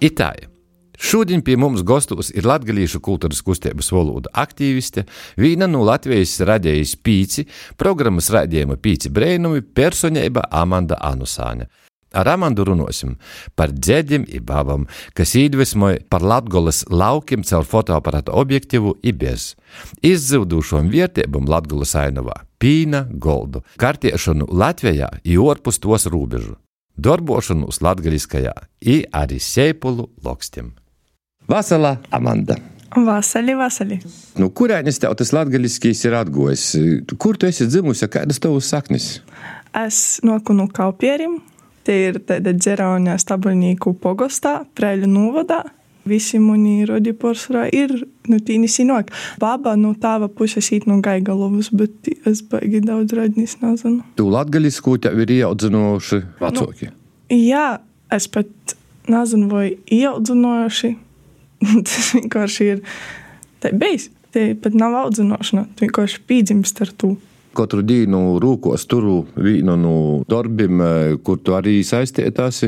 Itāļi. Šodien pie mums gastos ir Latvijas kultūras kustības valoda aktīviste, viena no Latvijas radējas pīci, programmas raidījuma pīci brēnumi personība Amanda Anusāne. Ar Amandu runāsim par dzēdiem un babām, kas iedvesmoja par Latvijas laukiem caur fotoaparāta objektīvu IBS, izzudušām vietībām Latvijas ainavā, pīna, goldu, kartiešanu Latvijā un ārpus tos robežu, darbošanu uz latgaliskajā, i arī seipulu lokstiem. Vasala, Amanda! Vasali, vasali. Nu, kurēnis tev tas latgaliskīs ir atgojis? Kur tu esi dzimusi, kādas tavas saknes? Es noku no Kaupierim. Tie ir tāda dzeraunē stabuļnieku pogostā, Preļu novadā. Visi mani rodi porcelā ir, nu, tīni sinok. Baba no tava puses īt no Gaigalovas, bet es baigi daudz radnis nezinu. Tu latgalisku tev ir ieaudzinoši vecāki? Nu, jā, es pat nezinu, vai ieaudzinoši tas vienkārši ir tā bijis. Tie pat nav audzināšana, tu vienkārši pīdzimst ar to. Katru dienu rūkos turu vienu no darbiem, kur tu arī saistītās.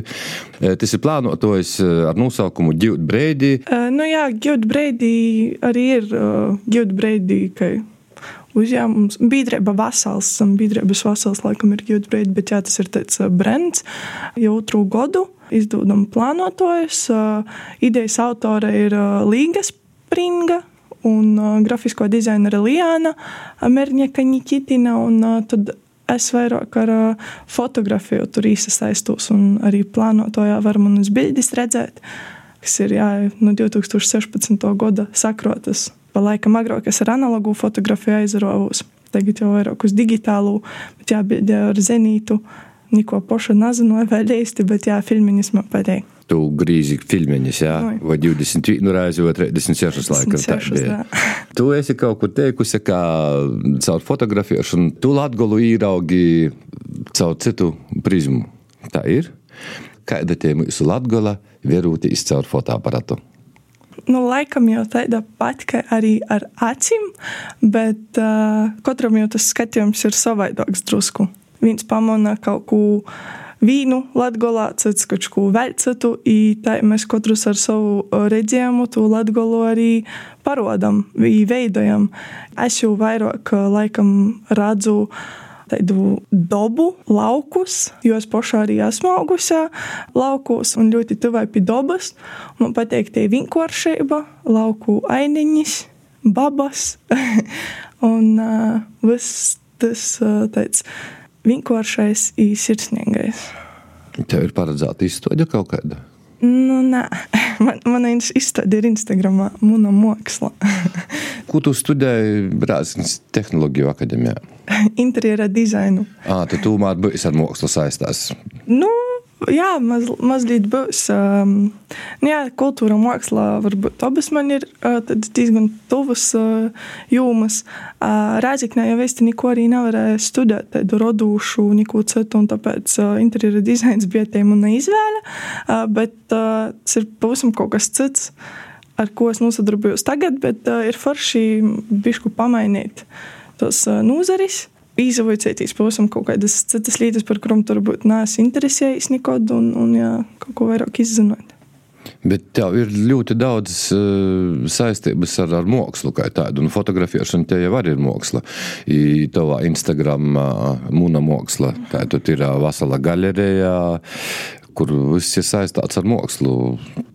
Tas ir plānotojis ar nosaukumu Gild Brady. Uh, nu jā, Gild Brady arī ir uh, Gild Brady. Ka uzņēmums. Biedrība Vasals, biedrības Vasals laikam ir Gild Brady, bet jā, tas ir tāds brands jau otru gadu izdodam plānotojas. Idejas autore ir Līga Springa un grafisko dizainere Liana Merņeka Nikitina. Un tad es vairāk ar fotografiju tur iesaistos un arī plānotojā var manas bildes redzēt, kas ir jā, no 2016. gada sakrotas. Pa laikam agrāk es ar analogu fotografiju aizravos. Tagad jau vairāk uz digitālu, bet jābildē ar zenītu. Niko pošu nezinu, vai īsti, bet jā, filmiņas man patīk. Tu grīzi filmiņas, jā, Oi. vai 21 reizi, vai 36 laikam tā bija. Tu esi kaut kur teikusi, ka caur fotografēšanu tu latgolu īraugi caur citu prizmu. Tā ir? Kāda tie mūsu latgola vierūtīs caur fotoaparatu? nu, laikam jau tāda pati, kā arī ar acīm, bet uh, katram jau tas skatījums ir savādāks drusku viens pamana kaut ko vīnu latgolā, cits kaut ko vēl citu, i tā mēs katrs ar savu redzējumu to latgolu arī parodam, veidojam. Es jau vairāk laikam redzu tādu dabu, laukus, jo es pašā arī esmu augusā laukos un ļoti tuvai pie dabas. Man patīk tie vienkāršība, lauku ainiņas, babas un uh, viss tas uh, tāds vienkāršais un sirsnīgais. Tev ir paredzēta izstāde kaut kāda? Nu, nē, man, mana izstāde ir Instagram, mana māksla. Ko tu studēji Brāzijas tehnoloģiju akadēmijā? Interjera dizainu. Ah, tu tomēr biji ar mākslu saistās. Nu, jā, maz, mazliet būs. Um, nu jā, kultūra un māksla varbūt abas man ir uh, diezgan tuvas uh, jomas. Uh, Rēziknē jau es neko arī nevarēju studēt, tādu radošu, neko citu, un tāpēc uh, interjera dizains bija tie mana izvēle. Uh, bet uh, tas ir pavisam kaut kas cits, ar ko es nosadarbojos tagad, bet uh, ir forši bišku pamainīt tos uh, nozaris izvaicēties pavisam kaut kādas citas lietas, par kurām varbūt neesmu interesējies nekad, un, un jā, kaut ko vairāk izzināt. Bet tev ir ļoti daudz uh, saistības ar, ar mākslu, kā tādu. Un fotografēšana te jau ir māksla. Tavā Instagram uh, mūna māksla. Tā tad ir uh, vesela galerija, kur viss ir saistīts ar mākslu.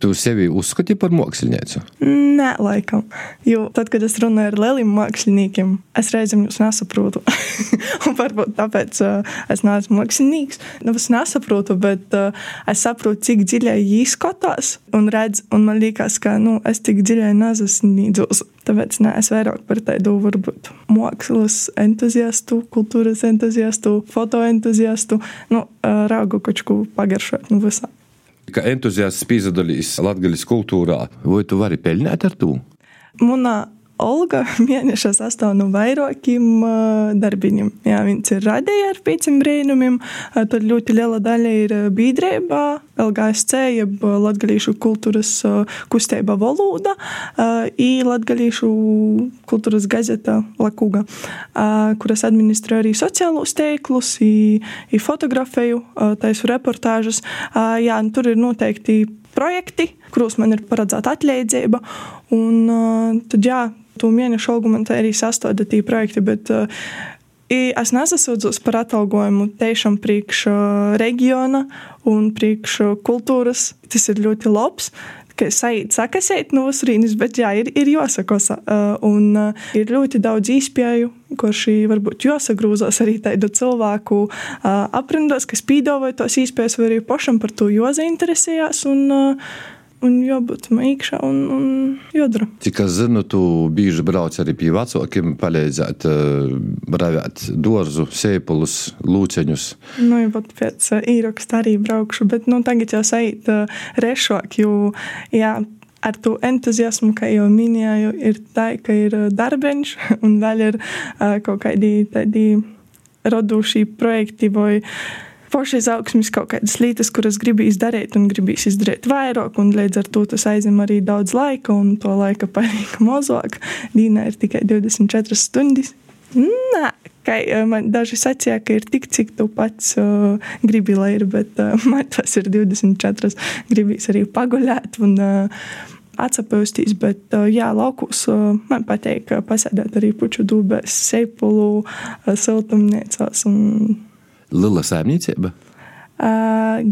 Tu sevi uzskati par mākslinieku? Nē, laikam. Jo tad, kad es runāju ar lieliem māksliniekiem, es reizēm jūs nesaprotu. varbūt tāpēc uh, es neesmu mākslinieks. Nu, es nesaprotu, bet uh, es saprotu, cik dziļi viņi skatās un redz. Un man liekas, ka nu, es tik dziļi nezasniedzos. Tāpēc ne, es vairāk par tādu varbūt mākslas entuziastu, kultūras entuziastu, fotoentuziastu, nu, raugu kaut ko pagaršot nu, visā. Kā entuziasts piedalīs Latvijas kultūrā, vai tu vari pelnīt ar to? Manā Olga mēneša sastāv no vairākiem darbiem. Jā, viņš ir radījis ar pieciem brīnumiem. Tad ļoti liela daļa ir biedrībā, LGSC, jeb Latvijas kultūras kustība valoda, un Latvijas kultūras gazeta Lakuga, kuras administrē arī sociālos teiklus, i, i fotografēju, taisu reportāžas. Jā, tur ir noteikti projekti, kuros man ir paredzēta atleidzība. Un tad, jā, to mēnešu algu man arī sastāvda tie projekti, bet Es nesasūdzos par atalgojumu tiešām priekš reģiona un priekš kultūras. Tas ir ļoti labs ka sajūt sakasēt no Usrīnas, bet jā, ir, ir jāsakos. Uh, un uh, ir ļoti daudz īspēju, kurš varbūt jāsagrūzās arī tādu cilvēku uh, aprindos, kas pīdāvoja tos īspējas, vai arī pašam par to jāzainteresējās. Un, un jābūt iekšā un, un jādara. Cik es zinu, tu bieži brauc arī pie vecākiem, palīdzēt uh, ravēt dārzu, sēpulus, lūceņus. Nu, jau pat pēc uh, īraksta arī braukšu, bet nu, tagad jau sajūt uh, rešāk, jo jā, ar to entuziasmu, kā jau minēju, ir tā, ka ir darbiņš un vēl ir kaut kādi tādi radoši projekti vai forši izaugsmes kaut kādas lietas, kuras gribīs darīt un gribīs izdarīt vairāk, un līdz ar to tas aizņem arī daudz laika, un to laika paliek mazāk. Dīnā ir tikai 24 stundas. Nē, kā man daži sacīja, ka ir tik, cik tu pats uh, gribi, lai ir, bet uh, man tas ir 24. Gribīs arī paguļāt un uh, atsapūstīs, bet uh, jā, laukos uh, man patīk pasēdēt arī puču dūbēs, seipulu, uh, siltumniecās un Liela saimniecība?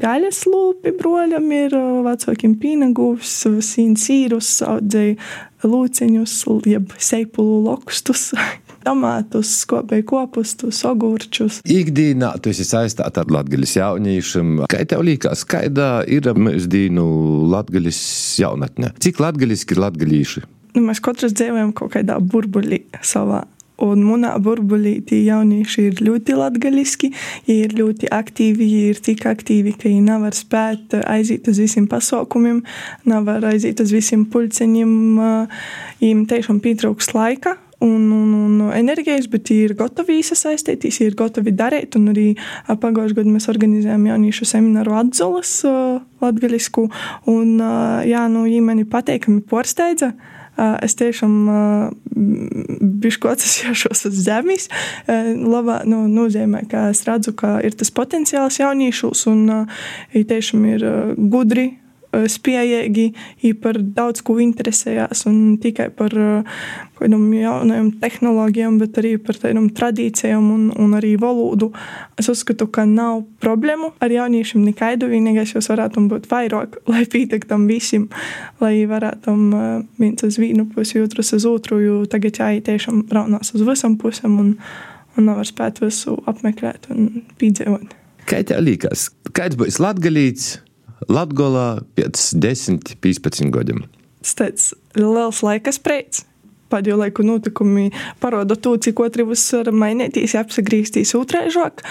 Gaļas lūpi broļam ir vecākiem pīnagūs, sīns sīrus, audzēja lūciņus, jeb seipulu lokustus. Tomātus, skopēju kopustus, ogurčus. Ikdienā tu esi saistīta ar latgaļas jauniešiem. Kā tev liekas, kāda ir mūsdienu latgaļas jaunatne? Cik latgaļiski ir latgaļīši? Nu, mēs katrs dzīvojam kaut kādā burbuļī savā Un manā burbulī tie jaunieši ir ļoti latgaļiski, viņi ir ļoti aktīvi, viņi ir tik aktīvi, ka viņi nevar spēt aiziet uz visiem pasaukumiem, nevar aiziet uz visiem pulceņiem, viņiem tiešām pietrūks laika un, un, un enerģijas, bet viņi ir gatavi iesaistīties, viņi ir gatavi darīt. Un arī pagājušajā gadā mēs organizējām jauniešu semināru atzulas latgaļisku, un jā, nu, viņi mani pateikami porsteidza es tiešām bišku atsasīšos uz zemes. Labā nu, nozīmē, ka es redzu, ka ir tas potenciāls jauniešos un tiešām ir gudri spējīgi, par daudz ko interesējās un tikai par eh, kādām jaunām tehnoloģijām, bet arī par tādām tradīcijām un, un arī valodu. Es uzskatu, ka nav problēmu ar jauniešiem nekaidu. Vienīgais jūs varētu būt vairāk, lai pietiktam visiem, lai varētu eh, viens uz vienu pusi, otrs uz otru, jo tagad jāiet tiešām raunās uz visam pusēm un, un nevar spēt visu apmeklēt un piedzīvot. Kā tev liekas, kāds būs latgalīts? Latvijā pēc 10, 15 gadiem. Tas tāds liels laika spreits. Pēdējo laiku notikumi parāda to, cik otrs var mainīties, apgriezīties otrēžāk.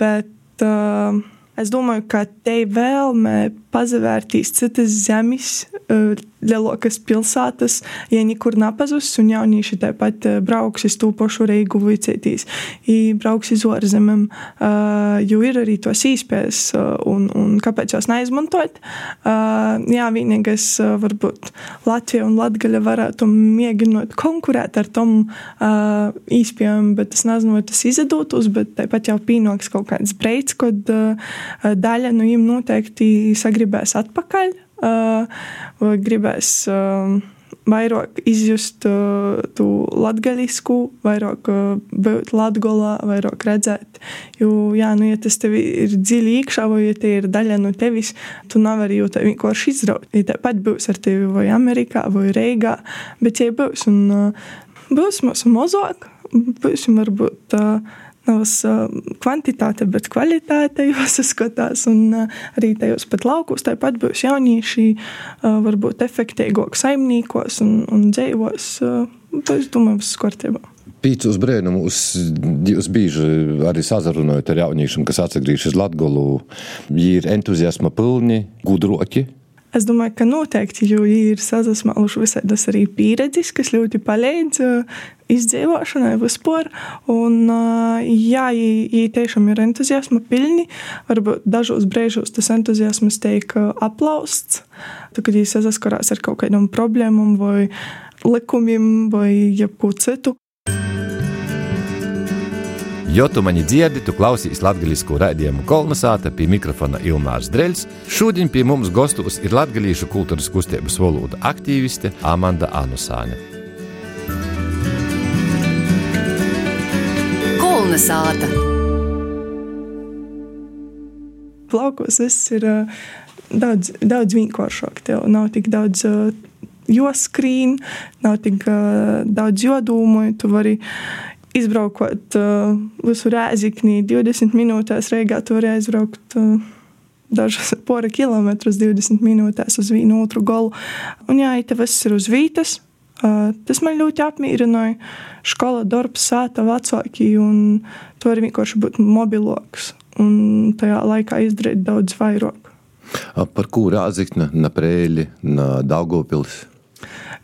Bet uh, es domāju, ka te vēlme pazavērtīs citas zemes, lielākas pilsētas, ja nekur nepazūs, un jaunieši tāpat eh, brauks uz to pašu Reigu vicētīs, brauks uz ārzemēm, uh, jo ir arī tos īspējas, uh, un, un kāpēc jos neizmantot. Jā, vienīgais varbūt Latvija un Latgaļa varētu mēģinot konkurēt ar tom īspējām, bet es nezinu, vai tas izdotos, bet tāpat jau pienāks kaut kāds breids, kad daļa no viņiem noteikti sagribēs atpakaļ vai gribēs vairāk izjust to latgaļisku, vairāk būt latgolā, vairāk redzēt. Jo, jā, nu, ja tas tev ir dziļi iekšā, vai ja tie ir daļa no tevis, tu nevari jau tā vienkārši izraut. Ja tāpat būs ar tevi vai Amerikā, vai Reigā, bet ja būs, un būs mums mazāk, būsim varbūt. Uh, Nav kvantitāte, bet kvalitāte jāsaskatās. Un arī tajos pat laukos tāpat būs jaunieši, varbūt efektīvāk saimniekos un, un dzīvos. Es domāju, viss kārtībā. Pīcis brīnumus jūs bieži arī sazarunājat ar jauniešiem, kas atgriežas Latviju. Viņi ir entuziasma pilni, gudroki Es domāju, ka noteikti, jo ir sazasmēluši visādas arī pieredzes, kas ļoti palīdz uh, izdzīvošanai vispār. Un, uh, jā, viņi tiešām ir entuziasma pilni. Varbūt dažos brīžos tas entuziasms tiek uh, aplausts, tad, kad viņi saskarās ar kaut kādām problēmām vai likumiem vai jebko citu. Jo tu mani dzirdi, tu klausīs latviešu raidījumu kolonizāta pie mikrofona Ilmārs Dreļs. Šodien pie mums gastos ir latviešu kultūras kustības valoda aktīviste Amanda Anusāne. Kolonizāta. Plaukos viss ir uh, daudz, daudz vienkāršāk. Tev nav tik daudz. Uh, Joskrīn, nav tik uh, daudz jodomāju. Tu vari izbraukot uh, visu rēzikni 20 minūtēs. Reigā vari aizbraukt uh, dažas pora kilometrus 20 minūtēs uz vienu otru galu. Un jā, viss ir uz vītas, uh, tas man ļoti apmierināja. Skola, darbs, sēta, vecāki, un tu vari vienkārši būt mobiloks un tajā laikā izdarīt daudz vairāk. Par ko rāzikna, na prēļi, na Daugopils?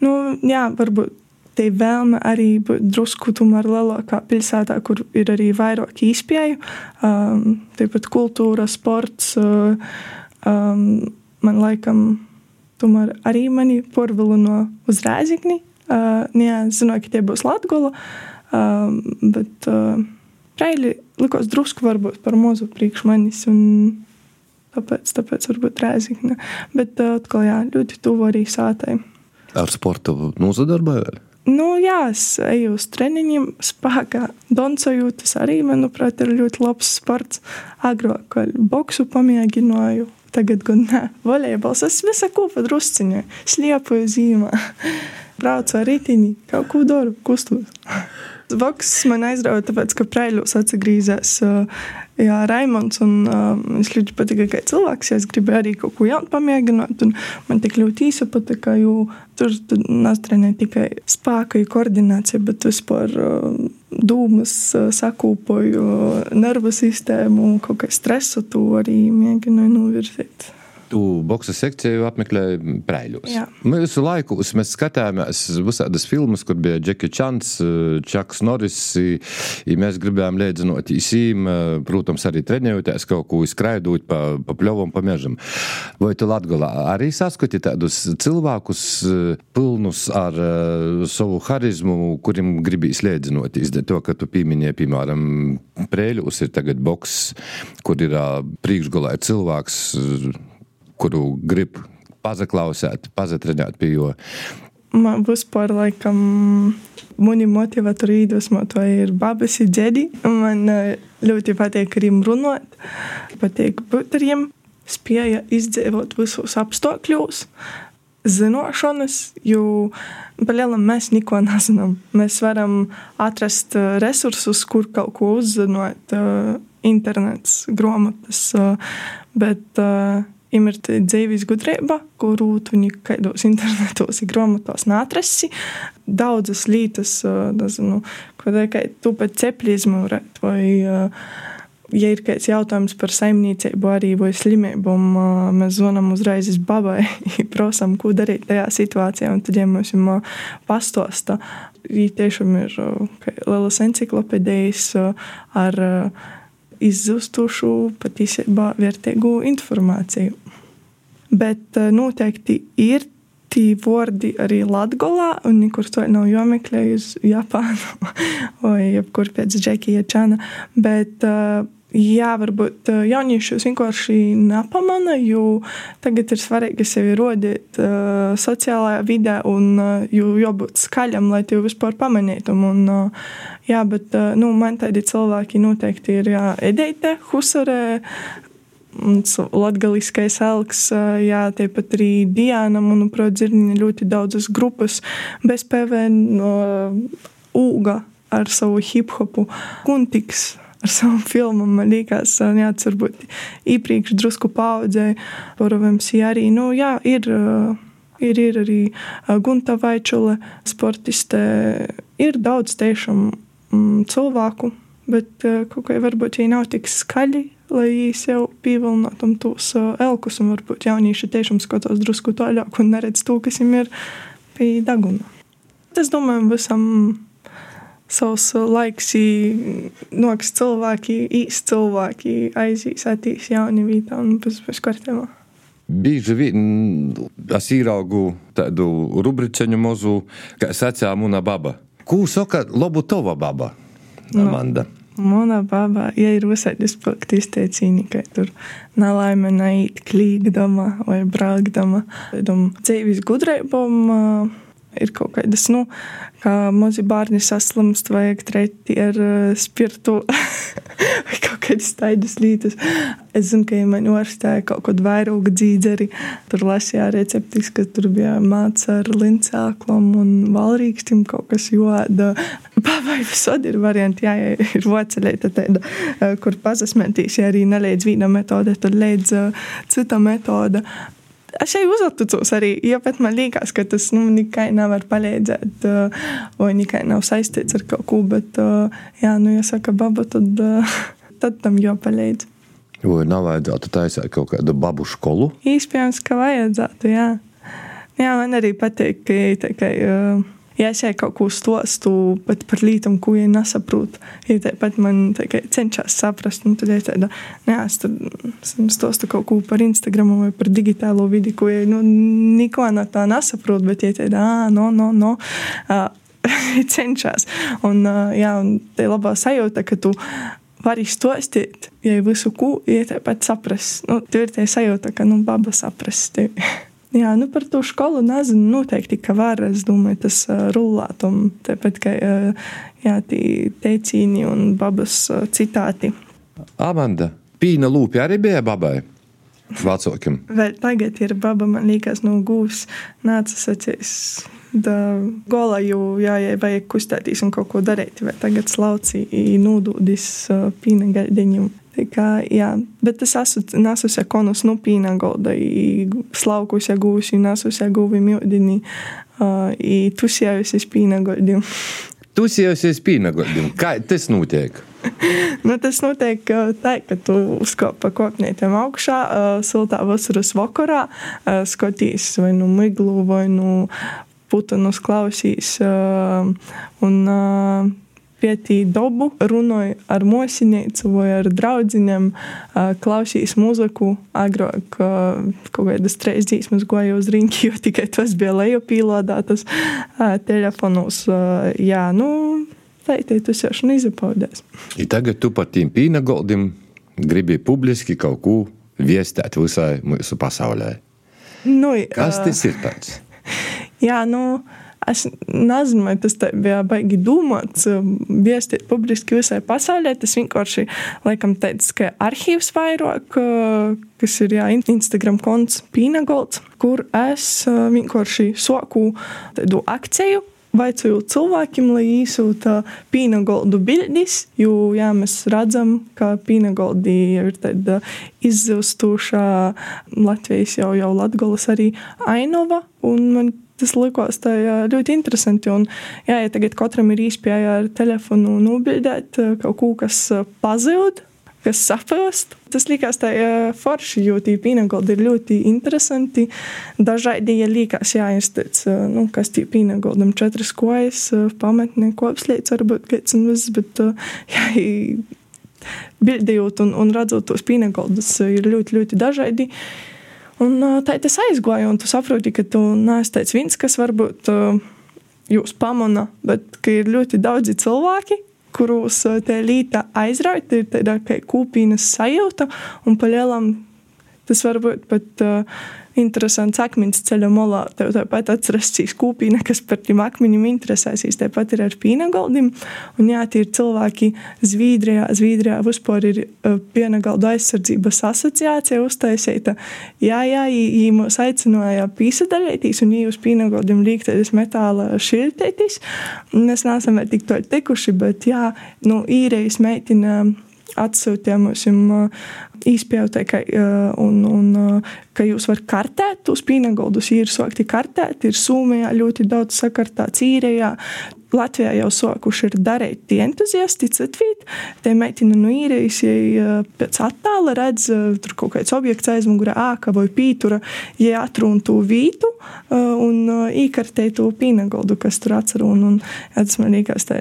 Nu, jā, varbūt te vēlme arī būt drusku tomēr lielākā pilsētā, kur ir arī vairāk izpēju. Um, Tāpat kultūra, sports. Uh, um, man laikam, tomēr arī mani porvilino uz Rēzikni. Uh, jā, zināju, ka tie būs Latgola, um, bet uh, Preili likos drusku varbūt par mazu priekš manis. Un, Tāpēc, tāpēc varbūt Rēzikne. Bet uh, atkal, jā, ļoti tuvu arī sātai. Ar sportu nozadarbojas? Nu, jā, es eju uz treniņiem, spēkā doncoju. Tas arī, manuprāt, ir ļoti labs sports. Agrāk boksu pamēģināju, tagad gan nē, volejbols. Es visu kopā drusciņā, sliepoju zīmē, braucu ar ritiņu, kaut ko daru, kustos. Voks man aizrauja, tāpēc, ka Prēļos atgriezīsies uh, jā, Raimons. Un, es ļoti patīk, ka cilvēks, ja es gribēju arī kaut ko jaunu pamēģināt, un man tik ļoti īsa patika, jo tur nastrenē tikai spēka un koordinācija, bet vispār uh, sakūpoju, nervu sistēmu, kaut kā stresu to arī mēģināju novirzīt. Tu boxe sekciju apmeklēji Prēļos. Jā. Mēs visu laiku mēs skatījāmies visādas filmas, kur bija Džeki Čants, Čaks Norris. Ja mēs gribējām līdzinot īsīm, protams, arī trenējoties kaut ko izkraidot pa, pa pļovam, pa mežam. Vai tu Latgolā arī saskati tādus cilvēkus pilnus ar savu harizmu, kuriem gribīs līdzinoties? To, ka tu pieminēji, piemēram, Prēļos ir tagad boks, kur ir priekšgalā cilvēks. Kuru grib pazaklausīt, pazatrināt pie jo. Man vispār laikam mani motivatori iedvesmotāji ir babas un džedi. Man ļoti patīk ar viņiem runāt, patīk būt ar viņiem, spēja izdzīvot visos apstākļos. Zināšanas, jo palielam mēs neko nezinām. Mēs varam atrast resursus, kur kaut ko uzzināt, internets, grāmatas, bet Им ir dzīves gudrība, kuru tu nekādos internetos, grāmatos neatrasi. Daudzas lietas, nezinu, ko teikt, tu pat cepļi izmūrēt, vai, ja ir kāds jautājums par saimniecību arī vai slimību, mēs zvanām uzreiz uz babai, prasām, ko darīt tajā situācijā, un tad, ja mums ir pastosta, ja tiešām ir lielas enciklopēdijas ar izzustušu, patiesībā vērtīgu informāciju. Bet eh, noteikti ir tie vārdi arī Latvijā, un nekur to nav jāmeklē uz Japānu vai jebkur pēc Džekija Čana. Bet, uh, Jā, varbūt eh, jauniešus vienkārši nepamana, jo tagad ir svarīgi sevi rodīt uh, sociālajā vidē un uh, jābūt skaļam, lai tevi vispār pamanītu. Un, uh, jā, bet uh, nu, man tādi cilvēki noteikti ir jā, Edeite, Latgaliskais elks, jā, tāpat arī Diana, manuprāt, ir ļoti daudzas grupas bez PVN, Ūga ar savu hip-hopu, Kuntiks ar savu filmu. Man liekas, tas varbūt iepriekš drusku paudzē, Porovams arī, nu, jā, ir. Ir, ir arī Gunta Vaičula, sportiste. Ir daudz tiešām mm, cilvēku, bet kaut kā varbūt viņi nav tik skaļi, lai sev pievilinātu tos elkus. Un varbūt jaunieši tiešām skatās drusku tālāk un neredz to, kas viņiem ir pie deguna. Es domāju, visam savs laiks, noks cilvēki, īsti cilvēki aizies, attīs jauni vītā un bez, bez kārtībā. Bieži vien es ieraugu tādu rubriceņu mazu, kā sacīja mana baba. Ko saka labu tava baba, Amanda? No. Mana baba, ja ir visādi spēki izteicīgi, ka tur nelaime neiet klīgdama vai brāgdama. Tādam dzīves gudrībam ir kaut kādas, nu, kā mazi bērni saslimst, vajag treti ar uh, spirtu vai kaut kādas tādas lietas. Es zinu, ka ja man universitāte kaut kādu vairāk dzīdzeri, tur lasīja receptis, ka tur bija māca ar lincāklam un valrīkstim kaut kas joda. Vai visādi ir varianti, jā, ja ir vocelēta tāda, kur pazasmentīs, ja arī neliedz viena metode, tad liedz uh, cita metode es jau uzticos arī, ja pat man liekas, ka tas nu, nekai nevar palīdzēt, uh, vai nekai nav saistīts ar kaut ko, bet, uh, jā, nu, ja saka baba, tad, uh, tad tam jāpalīdz. Vai nav vajadzētu taisīt kaut kādu babu skolu? Iespējams, ka vajadzētu, jā. Jā, man arī patīk, ka tikai. Uh, ja es kaut ko stostu par lietām, ko viņi nesaprot, ja tāpat man tā cenšas saprast, un tad es tādu stostu kaut ko par Instagram vai par digitālo vidi, ko viņi nu, neko no tā nesaprot, bet ja tāda, ah, no, no, no. Uh, cenšas. Un, uh, jā, un tā ir labā sajūta, ka tu vari izstostīt, ja visu ko, ja tāpat saprast. Nu, tur ir tā sajūta, ka, nu, baba saprast tevi. Jā, nu par to skolu nezinu. Noteikti, ka var. Es domāju, tas rullāt. Un tāpat, uh, jā, tie teicīni un babas citāti. Amanda, pīna lūpja arī bija babai. Vecākiem. Vēl tagad ir baba, man liekas, no gūs nācis acīs. Gola jau jājai vajag kustēties un kaut ko darīt, vai tagad slauci nūdūdis pīna gaļdiņam. Kā, jā, bet es esmu nesusi konus no pīna golda, slaukusi gūsi, nesusi guvi mjodini, uh, tusējusi pīna goldim. Tusējusi pīna goldim. Kā tas notiek? nu, tas notiek tā, ka tu uzkāpa kopnītēm augšā, uh, siltā vasaras vakarā, uh, skatīs vai nu miglu, vai nu putanus klausīs. Uh, un, uh, pētīja dabu, runāja ar mosinīcu vai ar draugiem, klausījās muziku. Agrāk kaut kādas trīs dzīsmas gāja uz rīņķi, jo tikai tas bija lejupīlādātas telefonos. Jā, nu, tā ir tas jau šodien izapaudēs. I tagad tu par tiem pīnagoldiem gribi publiski kaut ko viestēt visai mūsu pasaulē. Nu, Kas tas ir tāds? Jā, nu. Es nezinu, vai tas bija baigi domāts, viestīt publiski visai pasaulē. Tas vienkārši, laikam, tāds kā arhīvs vairāk, kas ir jā, Instagram konts Pīnagolds, kur es vienkārši soku tādu akciju vaicoju cilvēkiem, lai īsūta pīnagoldu bildis, jo jā, mēs redzam, ka pīnagoldi ir tāda izzustošā Latvijas jau, jau Latgolas arī ainova, un man tas likās tā, jā, ļoti interesanti. Un, jā, ja tagad katram ir īspēja ar telefonu nobildēt kaut ko, kas pazūd, kas saprast. Tas likās tā forši, jo tie pīnagoldi ir ļoti interesanti. Dažādi, ja liekas, jā, es teicu, nu, kas tie pīnagoldam četras kojas, pamatnē kopslīts varbūt kāds un viss, bet jā, bildējot un, un redzot tos pīnagoldus ir ļoti, ļoti dažādi. Un tā tas aizgāja, un tu saproti, ka tu neesi tāds viens, kas varbūt jūs pamana, bet ka ir ļoti daudzi cilvēki, kurus tā līta aizrauja, ir tāda kā kūpīnas sajūta, un pa lielam tas var būt pat uh, interesants akmens ceļa molā. Tev tāpat atrastīs kūpīna, kas par tiem akmeņiem interesēsīs. Tāpat ir ar pīnagaldiem. Un jā, tie ir cilvēki Zviedrijā. Zviedrijā vispār ir uh, pienagaldu aizsardzības asociācija uztaisīta. Jā, jā, viņi mūs aicināja pīsadalīties, un viņi uz pīnagaldiem līgtais metāla šiltētis. Mēs neesam vēl tik to tikuši, bet jā, nu, īrejas meitina atsūtīja mums īspējai, ka, un, un, ka jūs varat kartēt tos pīnagoldus. Ir sākti kartēt, ir Somijā ļoti daudz sakartāts īrijā. Latvijā jau sākuši ir darīt tie entuziasti, citvīt. Te meitene no īrijas, ja pēc attāla redz, tur kaut kāds objekts aizmugurē, āka vai pītura, ja atrun to vītu un īkartē to pīnagoldu, kas tur atcerun. Un, tas man liekas, tā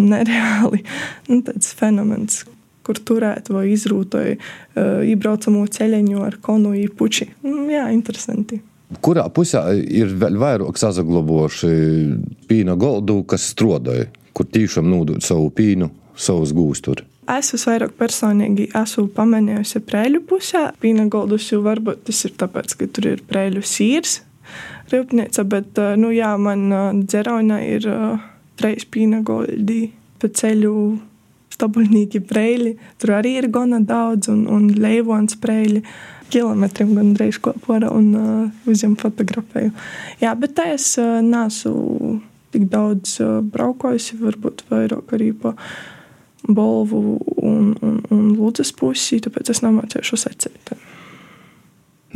nereāli nu, fenomens kur turēt vai izrūtoja uh, iebraucamo ceļeņu ar konuju puči. Mm, jā, interesanti. Kurā pusē ir vēl vairāk sazaglobojuši pīna goldu, kas strodoja, kur tiešām nodod savu pīnu savus gūstus? Es visvairāk personīgi esmu pamanījusi prēļu pusē. Pīnagoldus jau varbūt tas ir tāpēc, ka tur ir prēļu sīrs rūpnīca, bet, nu jā, man dzeraunā ir treis pīnagoldi pa ceļu stabuļnīgi preļi. Tur arī ir gana daudz, un, un leivons preļi. Kilometriem gandrīz kopā un uh, uzņem fotografēju. Jā, bet tā es uh, nesu tik daudz uh, braukojusi, varbūt vairāk arī pa Bolvu un, un, un Lūdzes pusi, tāpēc es nemācīšu secēt.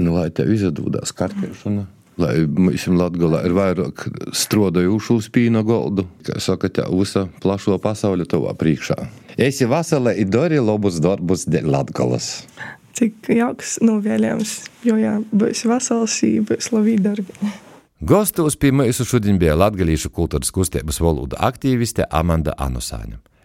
Nu, lai tev izdodas kartēšana. Mm lai mums Latvijā ir vairāk strādājušu uz pīna goldu, kā saka, tā visa plašo pasauli tavā priekšā. Esi vasala i dari labus darbus Latvijas. Cik jauks novēlējums, jo jā, būs vasals, būs labi darbi. Gostos pie mūsu šodien bija latgalīšu kultūras kustības valoda aktīviste Amanda Anusāņa.